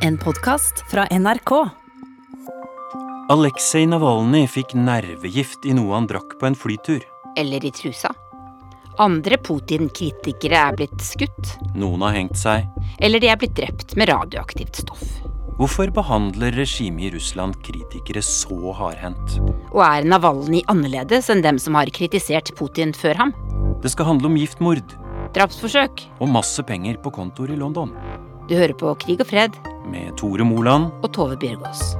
En podkast fra NRK. Aleksej Navalnyj fikk nervegift i noe han drakk på en flytur. Eller i trusa. Andre Putin-kritikere er blitt skutt. Noen har hengt seg. Eller de er blitt drept med radioaktivt stoff. Hvorfor behandler regimet i Russland kritikere så hardhendt? Og er Navalnyj annerledes enn dem som har kritisert Putin før ham? Det skal handle om giftmord Drapsforsøk. og masse penger på kontoer i London. Du hører på Krig og fred med Tore Moland og Tove Bjørgaas.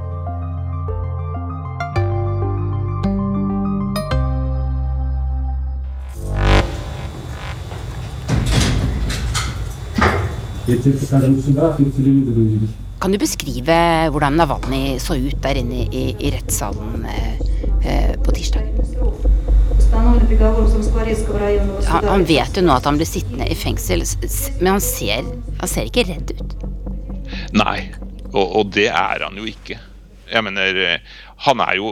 Kan du beskrive hvordan Navalny så ut der inne i, i rettssalen eh, eh på tirsdag? Han, han, vet jo nå at han blir sittende i fengsel, men han ser, han ser ikke redd ut. Nei, og, og det er han jo ikke. Jeg mener, eh, han er jo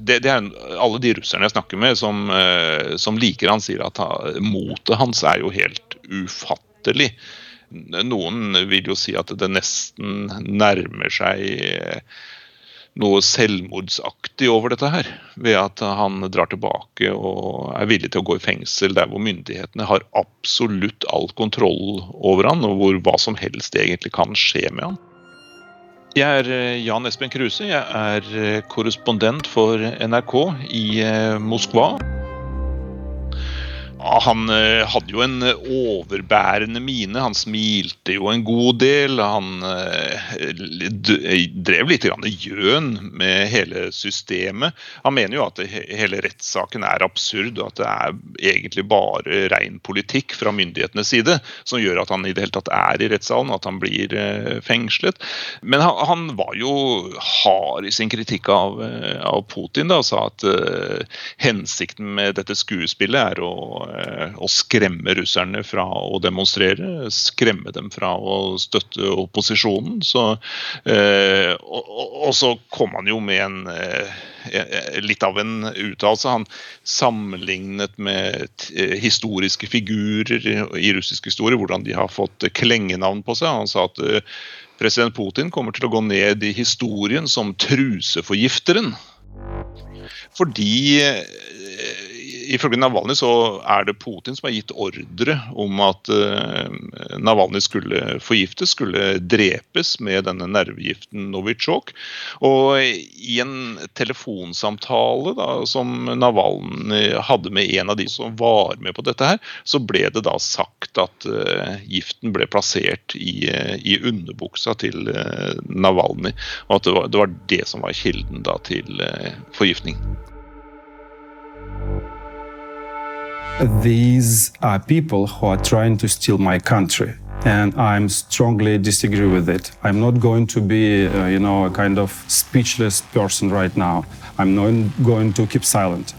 det, det er Alle de russerne jeg snakker med som, eh, som liker han, sier at motet hans er jo helt ufattelig. Noen vil jo si at det nesten nærmer seg eh, noe selvmordsaktig over dette her. Ved at han drar tilbake og er villig til å gå i fengsel der hvor myndighetene har absolutt all kontroll over han, og hvor hva som helst egentlig kan skje med han. Jeg er eh, Jan Espen Kruse. Jeg er eh, korrespondent for NRK i eh, Moskva. Han eh, hadde jo en eh, overbærende mine. Han smilte jo en god del. Han eh, drev litt gjøn med hele systemet. Han mener jo at hele rettssaken er absurd, og at det er egentlig bare ren politikk fra myndighetenes side som gjør at han i det hele tatt er i rettssalen, og at han blir fengslet. Men han, var jo hard i sin kritikk av, Putin da, og sa at hensikten med dette skuespillet er å, å skremme russerne fra å demonstrere, skremme dem fra å støtte opposisjonen. Så, eh, og, og, så kom han jo med en eh, eh, litt av en uttalelse. Han sammenlignet med eh, historiske figurer i, russisk historie, hvordan de har fått klengenavn på seg. Han sa at eh, president Putin kommer til å gå ned i historien som truseforgifteren. Fordi eh, ifølge Navalny så er det Putin som har gitt ordre om at Navalnyj Navalny skulle forgiftes, skulle drepes med denne nervegiften Novichok. Og i en telefonsamtale da, som Navalny hadde med en av de som var med på dette her, så ble det da sagt at eh, giften ble plassert i, eh, i underbuksa til Navalnyj, Navalny. Og at det var, det var det som var kilden da til eh, forgiftning. These are people who are trying to steal my country. And I'm strongly disagree with it. I'm not going to be, uh, you know, a kind of speechless person right now. I'm not going to keep silent.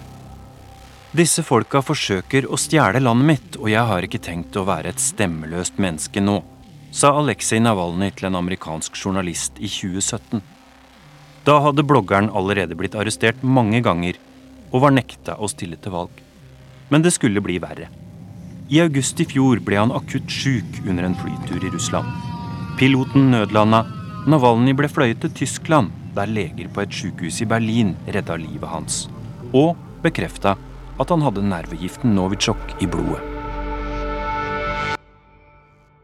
Disse folka forsøker å stjele landet mitt, og jeg har ikke tenkt å være et stemmeløst menneske nå, sa Aleksej Navalnyj til en amerikansk journalist i 2017. Da hadde bloggeren allerede blitt arrestert mange ganger og var nekta å stille til valg. Men det skulle bli verre. I august i fjor ble han akutt sjuk under en flytur i Russland. Piloten nødlanda. Navalnyj ble fløyet til Tyskland, der leger på et sykehus i Berlin redda livet hans. Og bekrefta at han hadde nervegiften Novitsjok i blodet.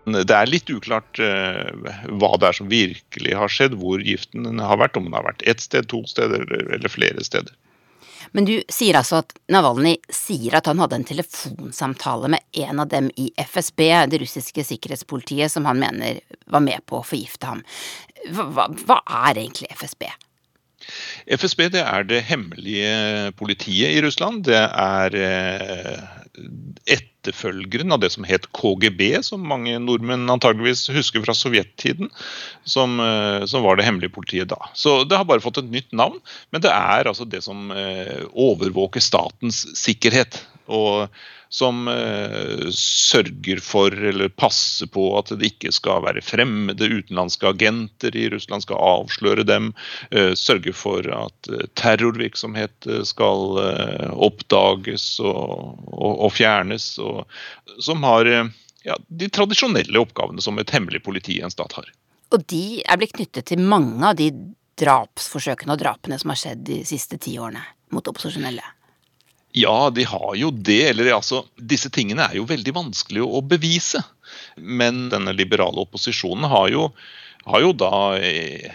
Det er litt uklart eh, hva det er som virkelig har skjedd, hvor giften har vært. Om den har vært ett sted, to steder eller, flere steder. Men du sier altså at Navalnyj sier at han hadde en telefonsamtale med en av dem i FSB, det russiske sikkerhetspolitiet, som han mener var med på å forgifte ham. Hva, hva, er egentlig FSB? FSB det er det hemmelige politiet i Russland. Det er eh, etterfølgeren av det som het KGB, som mange nordmenn antageligvis husker fra sovjettiden. Som, eh, som var det hemmelige politiet da. Så det har bare fått et nytt navn. Men det er altså det som eh, overvåker statens sikkerhet. Og som eh, sørger for eller passer på at det ikke skal være fremmede utenlandske agenter i Russland, skal avsløre dem. Eh, sørge for at eh, terrorvirksomhet eh, skal eh, oppdages og, og, og fjernes. Og, som har eh, ja, de tradisjonelle oppgavene som et hemmelig politi i en stat har. Og de er blitt knyttet til mange av de drapsforsøkene og drapene som har skjedd de siste ti årene mot opposisjonelle. Ja, de har jo det. Eller altså, disse tingene er jo veldig vanskelig å bevise. Men denne liberale opposisjonen har jo har jo da eh,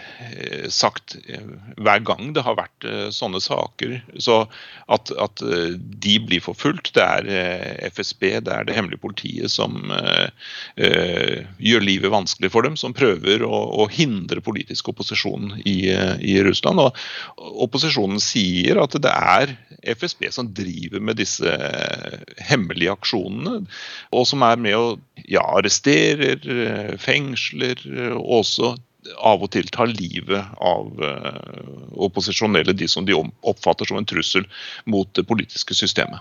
sagt eh, hver gang det har vært eh, sånne saker, så at, at de blir forfulgt. Det er FSB, det er det hemmelige politiet som uh, gjør livet vanskelig for dem. Som prøver å, å hindre politisk opposisjon i, i, Russland. Og opposisjonen sier at det er FSB som driver med disse hemmelige aksjonene, og som er med å ja, arresterer, fengsler, også også av og til tar livet av uh, opposisjonelle, de som de oppfatter som en trussel mot det politiske systemet.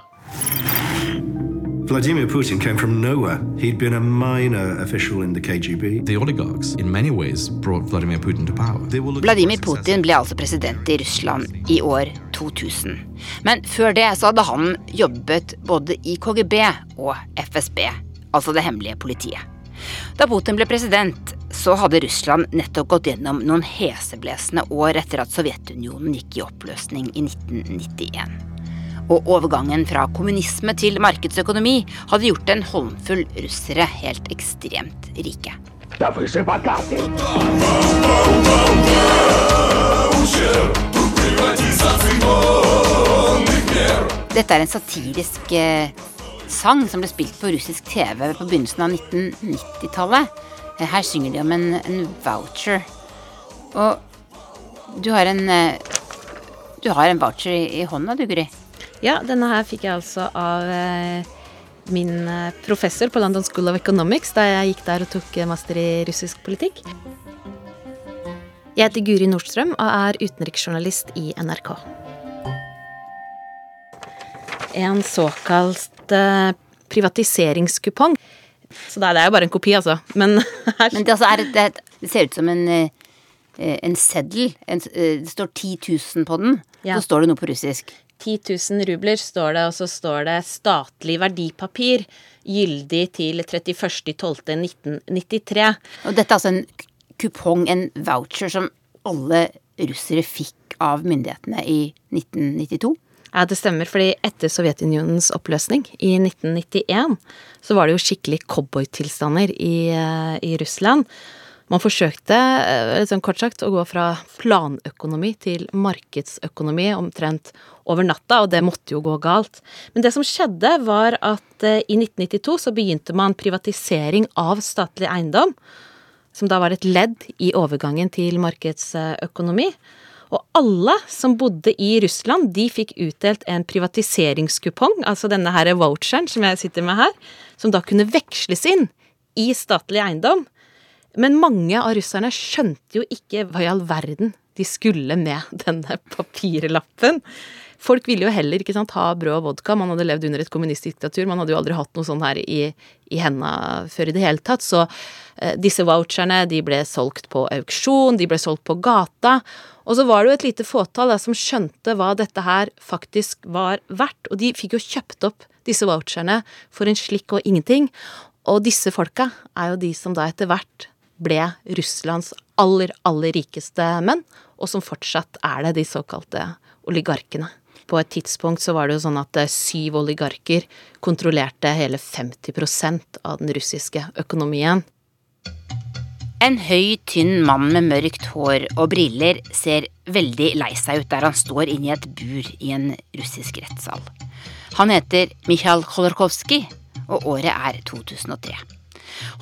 Vladimir Putin came from nowhere. He'd been a minor official in the KGB. The oligarchs in many ways brought Vladimir Putin to power. Vladimir Putin ble altså president i Russland i år 2000. Men før det så hadde han jobbet både i KGB og FSB, altså det hemmelige politiet. Da Putin ble president, så hadde Russland nettopp gått gjennom noen heseblesende år etter at Sovjetunionen gikk i oppløsning i 1991. Og overgangen fra kommunisme til markedsøkonomi hadde gjort en håndfull russere helt ekstremt rike. Dette er en satirisk eh, sang som ble spilt på russisk TV på begynnelsen av 1990-tallet. Her synger de om en, en, voucher. Og du har en Du har en voucher i, i hånda, du, Guri? Ja, denne her fikk jeg altså av eh, min eh, professor på London School of Economics da jeg gikk der og tok master i russisk politikk. Jeg heter Guri Nordstrøm og er utenriksjournalist i NRK. En såkalt eh, privatiseringskupong så det er jo bare en kopi, altså. Men, Men det, altså et, det, det, ser ut som en, eh, en seddel. En, eh, det står 10 000 på den. Ja. Så står det noe på russisk. 10 000 rubler står det, og så står det 'statlig verdipapir', gyldig til 31.12.1993. Og dette er altså en kupong, en voucher, som alle russere fikk av myndighetene i 1992? Ja, det stemmer, fordi etter Sovjetunionens oppløsning i 1991, så var det jo skikkelig cowboytilstander i, eh, i Russland. Man forsøkte, liksom kort sagt, å gå fra planøkonomi til markedsøkonomi omtrent over natta, og det måtte jo gå galt. Men det som skjedde, var at eh, i 1992 så begynte man privatisering av statlig eiendom, som da var et ledd i overgangen til markedsøkonomi. Og alle som bodde i Russland, de fikk utdelt en privatiseringskupong, altså denne her voucheren som jeg sitter med her, som da kunne veksles inn i statlig eiendom. Men mange av russerne skjønte jo ikke hva i all verden de skulle med denne papirlappen. Folk ville jo heller ikke sant, ha brød og vodka. Man hadde levd under et kommunistdiktatur. Man hadde jo aldri hatt noe sånn her i, i henda før i det hele tatt. Så eh, disse voucherne de ble solgt på auksjon, de ble solgt på gata. Og så var det jo et lite fåtall som skjønte hva dette her faktisk var verdt. Og de fikk jo kjøpt opp disse voucherne for en slikk og ingenting. Og disse folka er jo de som da etter hvert ble Russlands aller, aller rikeste menn, og som fortsatt er det, de såkalte oligarkene. På et tidspunkt så var det jo sånn at eh, syv oligarker kontrollerte hele 50% av den russiske økonomien. En høy, tynn mann med mørkt hår og briller ser veldig lei seg ut der han står inne i et bur i en russisk rettssal. Han heter Mikhail Kholorkovskij, og året er 2003.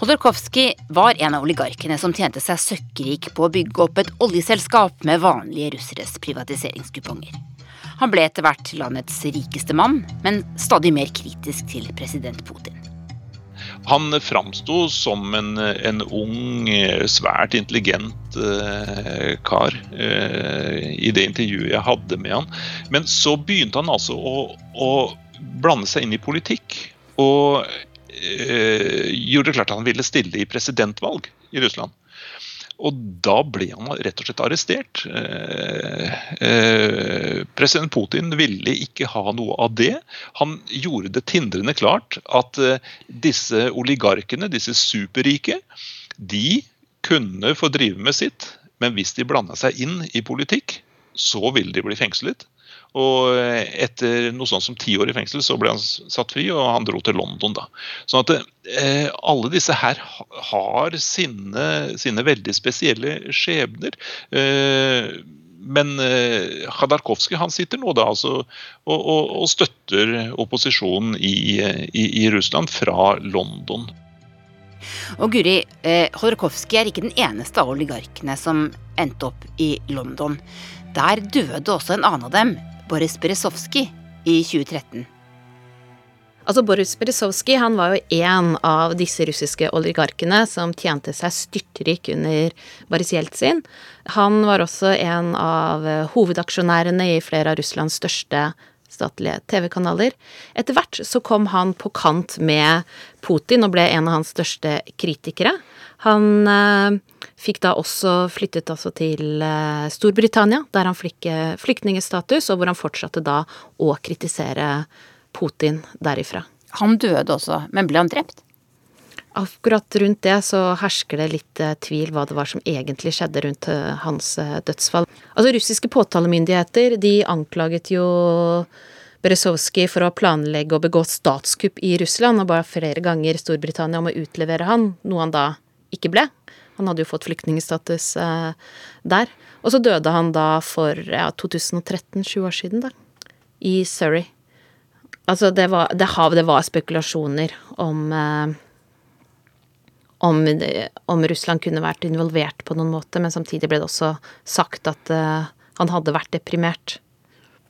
Kholorkovskij var en av oligarkene som tjente seg søkkrik på å bygge opp et oljeselskap med vanlige russeres privatiseringskuponger. Han ble etter hvert landets rikeste mann, men stadig mer kritisk til president Putin. Han framsto som en, en, ung, svært intelligent eh, kar eh, i det intervjuet jeg hadde med han. Men så begynte han altså å, å blande seg inn i politikk. Og eh, gjorde det klart at han ville stille i presidentvalg i Russland. Og da ble han rett og slett arrestert. Eh, eh, president Putin ville ikke ha noe av det. Han gjorde det tindrende klart at eh, disse oligarkene, disse superrike, de kunne få drive med sitt, men hvis de blanda seg inn i politikk, så ville de bli fengslet. Og etter noe sånt som ti år i fengsel, så ble han satt fri, og han dro til London da. Sånn at eh, alle disse her har sine, sine veldig spesielle skjebner. Eh, men eh, Khadarkovskij han sitter nå da altså og, og, og støtter opposisjonen i, i, i, Russland fra London. Og Guri, eh, Khodorkovskij er ikke den eneste av oligarkene som endte opp i London. Der døde også en annen av dem, Boris Berezovskij i 2013. Altså Boris Berezovskij han var jo en av disse russiske oligarkene som tjente seg styrtrik under Boris Jeltsin. Han var også en av hovedaksjonærene i flere av Russlands største statlige TV-kanaler. Etter hvert så kom han på kant med Putin og ble en av hans største kritikere. Han eh, fikk da også flyttet altså til eh, Storbritannia, der han fikk eh, flyktningstatus, og hvor han fortsatte da å kritisere Putin derifra. Han døde også, men ble han drept? Akkurat rundt det så hersker det litt eh, tvil hva det var som egentlig skjedde rundt eh, hans dødsfall. Altså Russiske påtalemyndigheter de anklaget jo Berezovskij for å planlegge og begå statskupp i Russland, og bare flere ganger Storbritannia om å utlevere han, noe han da ikke ble. Han hadde jo fått flyktningstatus eh, der. Og så døde han da for ja, 2013, sju år siden, da. I Surrey. Altså, det var, det, det var spekulasjoner om, eh, om om, Russland kunne vært involvert på noen måte, men samtidig ble det også sagt at eh, han hadde vært deprimert.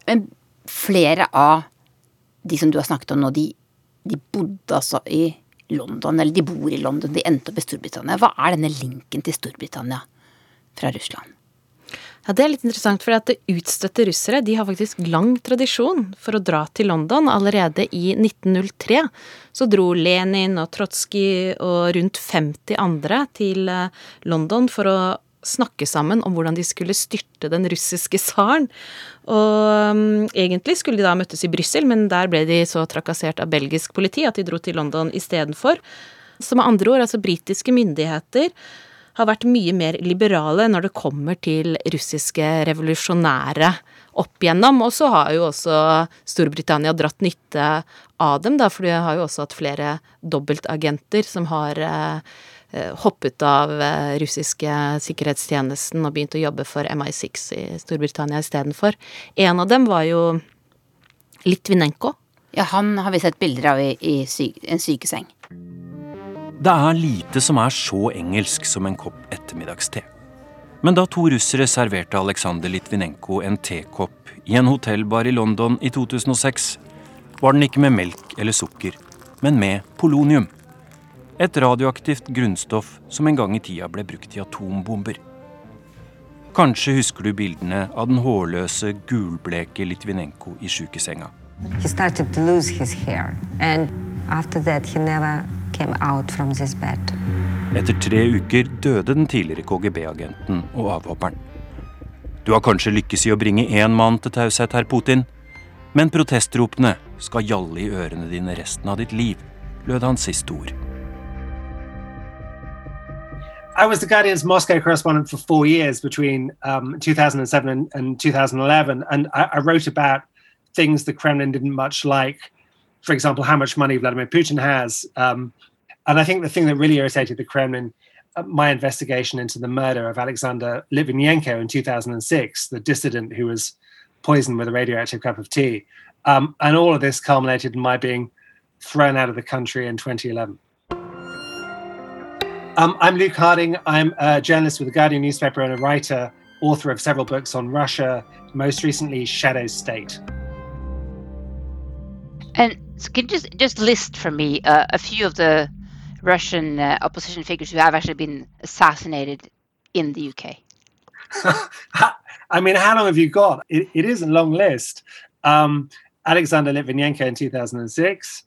Men flere av de som du har snakket om nå, de, de bodde altså i London, eller de bor i London, de endte opp i Storbritannia. Hva er denne linken til Storbritannia fra Russland? Ja, Det er litt interessant, for at utstøtte russere de har faktisk lang tradisjon for å dra til London. Allerede i 1903 så dro Lenin og Trotskij og rundt 50 andre til eh, London for å snakke sammen om hvordan de skulle styrte den russiske tsaren. Og um, egentlig skulle de da møttes i Brussel, men der ble de så trakassert av belgisk politi at de dro til London istedenfor. Så med andre ord, altså britiske myndigheter har vært mye mer liberale når det kommer til russiske revolusjonære opp igjennom. Og så har jo også Storbritannia dratt nytte av dem, da, for de har jo også hatt flere dobbeltagenter som har eh, hoppet av eh, russiske sikkerhetstjenesten og begynte å jobbe for MI6 i Storbritannia istedenfor. En av dem var jo Litvinenko. Ja, han har vi sett bilder av i, i syk, en sykeseng. Det er lite som er så engelsk som en kopp ettermiddagste. Men da to russere serverte Aleksandr Litvinenko en tekopp i en hotellbar i London i 2006, var den ikke med melk eller sukker, men med polonium. Et radioaktivt grunnstoff som en gang i tida ble brukt i atombomber. Kanskje husker du bildene av den hårløse, gulbleke Litvinenko i sjukesenga. Etter tre uker døde den tidligere KGB-agenten og avhopperen. Du har kanskje lykkes i å bringe én mann til taushet, herr Putin, men protestropene skal gjalle i ørene dine resten av ditt liv, lød hans siste ord. I was the Guardian's Moscow correspondent for four years between um, 2007 and, and 2011, and I, I, wrote about things the Kremlin didn't much like. For example, how much money Vladimir Putin has. Um, and I think the thing that really irritated the Kremlin, uh, my investigation into the murder of Alexander Litvinenko in 2006, the dissident who was poisoned with a radioactive cup of tea. Um, and all of this culminated in my being thrown out of the country in 2011. Um, I'm Luke Harding. I'm a journalist with the Guardian newspaper and a writer, author of several books on Russia, most recently Shadow State. And so can you just just list for me uh, a few of the Russian uh, opposition figures who have actually been assassinated in the UK? I mean, how long have you got? it, it is a long list. Um, Alexander Litvinenko in 2006,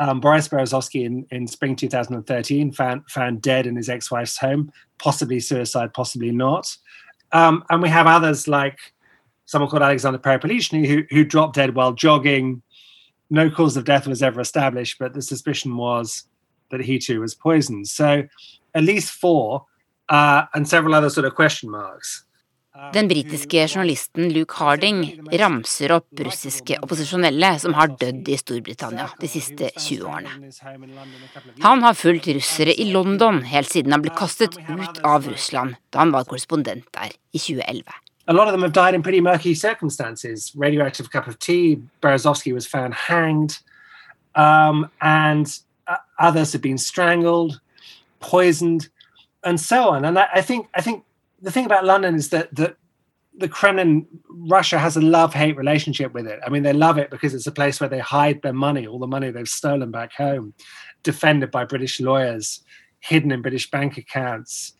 um, Boris Berezovsky in, in spring 2013 found found dead in his ex-wife's home, possibly suicide, possibly not. Um, and we have others like someone called Alexander Peripolichny who, who dropped dead while jogging. No cause of death was ever established, but the suspicion was that he too was poisoned. So at least four. uh, and several other sort of question marks. Den britiske journalisten Luke Harding ramser opp russiske opposisjonelle som har dødd i Storbritannia de siste 20 årene. Han har fulgt russere i London helt siden han ble kastet ut av Russland da han var korrespondent der i 2011. A lot of them have died in pretty murky circumstances. Radioactive cup of tea, Berezovsky was found hanged, um, and uh, others have been strangled, poisoned, and so on. And I, I think I think the thing about London is that that the Kremlin, Russia has a love-hate relationship with it. I mean, they love it because it's a place where they hide their money, all the money they've stolen back home, defended by British lawyers, hidden in British bank accounts.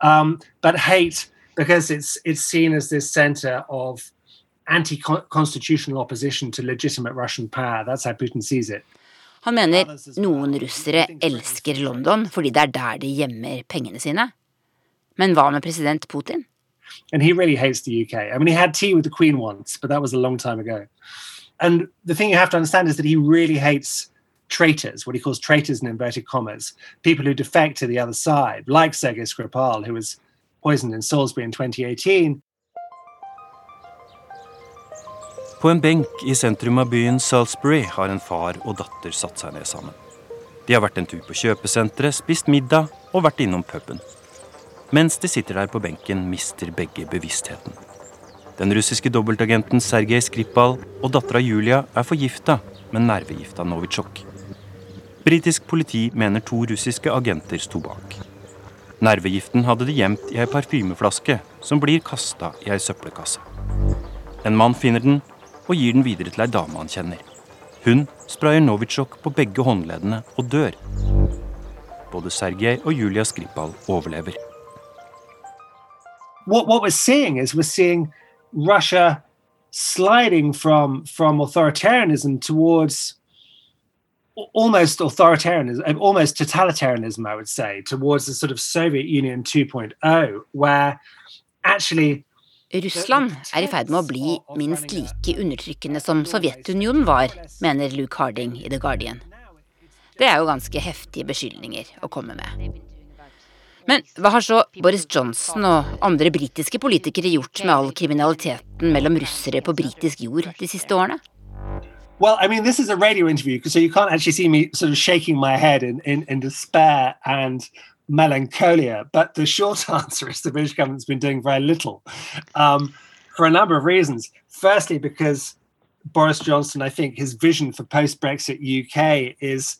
Um, but hate because it's it's seen as this center of anti-constitutional opposition to legitimate Russian power. That's how Putin sees it. Han mener noen russere elsker London fordi det er der de gjemmer pengene sine. Men hva med president Putin? And he really hates the UK. I mean, he had tea with the Queen once, but that was a long time ago. And the thing you have to understand is that he really hates traitors, what he calls traitors in inverted commas, people who defect to the other side, like Sergei Skripal, who was poisoned in Salisbury in 2018. På en benk i sentrum av byen Salisbury har en far og datter satt seg ned sammen. De har vært en tur på kjøpesenteret, spist middag og vært innom puben. Mens de sitter der på benken, mister begge bevisstheten. Den russiske dobbeltagenten Sergej Skripal og dattera Julia er forgifta med nervegifta Novitsjok. Britisk politi mener to russiske agenter sto bak. Nervegiften hadde de gjemt i ei parfymeflaske som blir kasta i ei søppelkasse. En mann finner den og gir den videre til ei dame han kjenner. Hun sprayer Novitsjok på begge håndleddene og dør. Både Sergej og Julia Skripal overlever. What what we're seeing is we're seeing Russia sliding from from authoritarianism towards almost authoritarianism, almost totalitarianism, I would say, towards the sort of Soviet Union 2.0, where actually Russland er i ferd med å bli minst like undertrykkende som Sovjetunionen var, mener Luke Harding i The Guardian. Det er jo ganske heftige beskyldninger å komme med. Men hva har så Boris Johnson og andre britiske politikere gjort med all kriminaliteten mellom russere på britisk jord de siste årene? Well, I mean, this is a radio interview, so you can't actually see me sort of shaking my head in, in, in despair and melancholia. But the short answer is the British government's been doing very little um, for a number of reasons. Firstly, because Boris Johnson, I think his vision for post Brexit UK is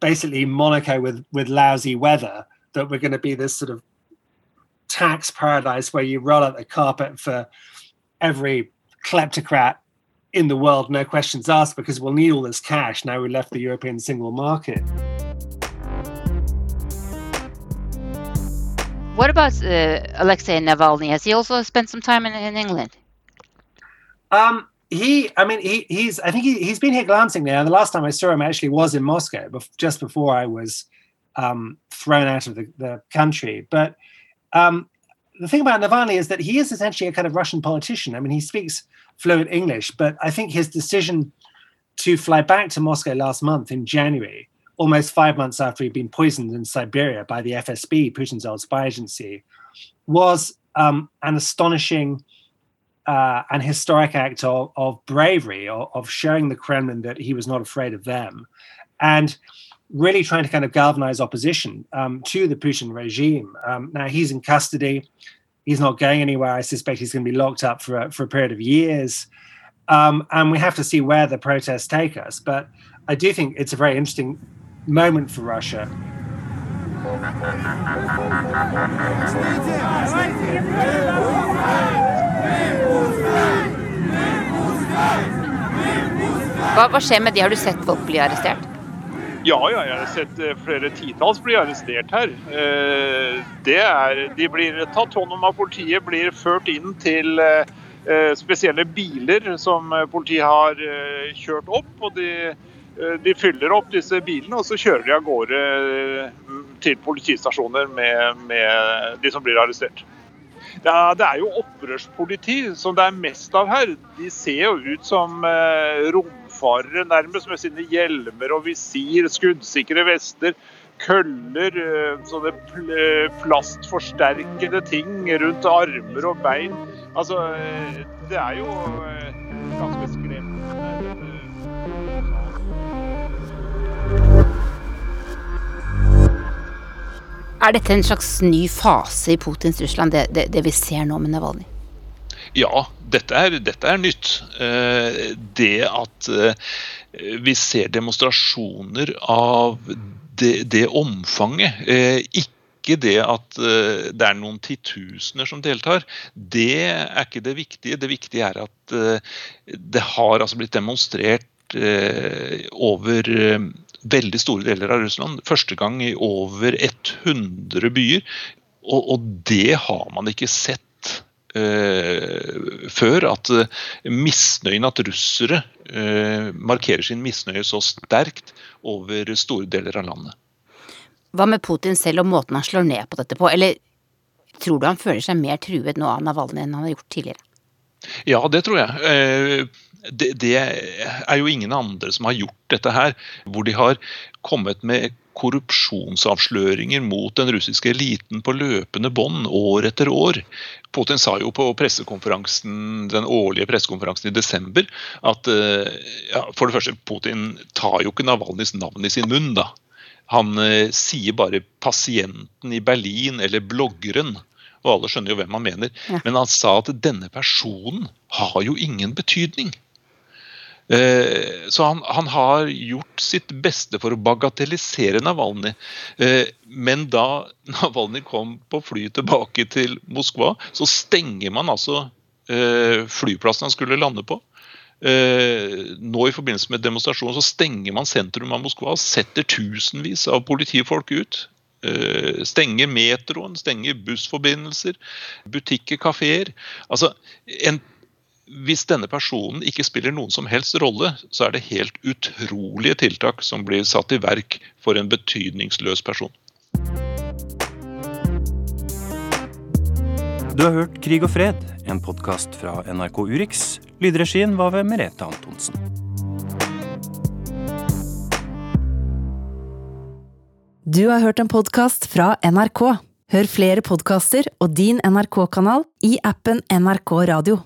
basically Monaco with, with lousy weather that we're going to be this sort of tax paradise where you roll out the carpet for every kleptocrat in the world, no questions asked, because we'll need all this cash now we left the European single market. What about uh, Alexei Navalny? Has he also spent some time in, in England? Um, he, I mean, he, he's, I think he, he's been here glancing now. The last time I saw him actually was in Moscow, just before I was um, thrown out of the, the country. But um, the thing about Navalny is that he is essentially a kind of Russian politician. I mean, he speaks fluent English, but I think his decision to fly back to Moscow last month in January, almost five months after he'd been poisoned in Siberia by the FSB, Putin's old spy agency, was um, an astonishing uh, and historic act of, of bravery, of, of showing the Kremlin that he was not afraid of them. And really trying to kind of galvanize opposition um, to the Putin regime. Um, now he's in custody. He's not going anywhere. I suspect he's going to be locked up for a, for a period of years. Um, and we have to see where the protests take us. But I do think it's a very interesting moment for Russia. Hva, hva skjer med de? Har du sett folk bli arrestert? Ja, ja, jeg har sett eh, flere titalls bli arrestert her. Eh, er, de blir tatt hånd om av politiet, blir ført inn til eh, spesielle biler som politiet har kjørt opp. og de, de fyller opp disse bilene og så kjører de av gårde til politistasjoner med, med de som blir arrestert. Er, det er, jo opprørspoliti som det er mest av her. De ser jo ut som eh, rom luftfarere nærmest med sine hjelmer og visir, skuddsikre vester, køller, eh, sånne plastforsterkede ting rundt armer og bein. Altså, eh, det er jo eh, ganske skremmende. Er dette en slags ny fase i Putins Russland, det, det, det vi ser nå med Navalnyj? Ja, dette er, dette er nytt. Det at vi ser demonstrasjoner av det, det omfanget. Ikke ikke det at eh, det er noen titusener som deltar. Det er ikke det viktige. Det viktige er at eh, det har altså blitt demonstrert over veldig store deler av Russland. Første gang i over 100 byer. Og, det har man ikke sett før at uh, misnøyen, at russere uh, markerer sin misnøye så sterkt over store deler av landet. Hva med Putin selv og måten han slår ned på dette på, eller tror du han føler seg mer truet nå av Navalnyj enn han har gjort tidligere? Ja, det tror jeg. Det, det, er jo ingen andre som har gjort dette her, hvor de har kommet med korrupsjonsavsløringer mot den russiske eliten på løpende bånd år etter år. Putin sa jo på pressekonferansen, den årlige pressekonferansen i desember at eh, ja, for det første, Putin tar jo ikke Navalnyjs navn i sin munn. da. Han eh, sier bare 'pasienten i Berlin' eller 'bloggeren'. Og alle skjønner jo hvem han mener. Ja. Men han sa at denne personen har jo ingen betydning. Eh, så han, han, har gjort sitt beste for å bagatellisere Navalny. Eh, men da Navalny kom på flyet tilbake til Moskva, så stenger man altså eh, flyplassen han skulle lande på. Nå i forbindelse med demonstrasjonen så stenger man sentrum av Moskva setter tusenvis av politifolk ut. Stenger metroen, stenger bussforbindelser, butikker, kafeer. Altså, en hvis denne personen ikke spiller noen som helst rolle, så er det helt utrolige tiltak som blir satt i verk for en betydningsløs person. Du har hørt Krig og fred, en podkast fra NRK Urix. Lydregien var ved Merete Antonsen. Du har hørt en podkast fra NRK. Hør flere podkaster og din NRK-kanal i appen NRK Radio.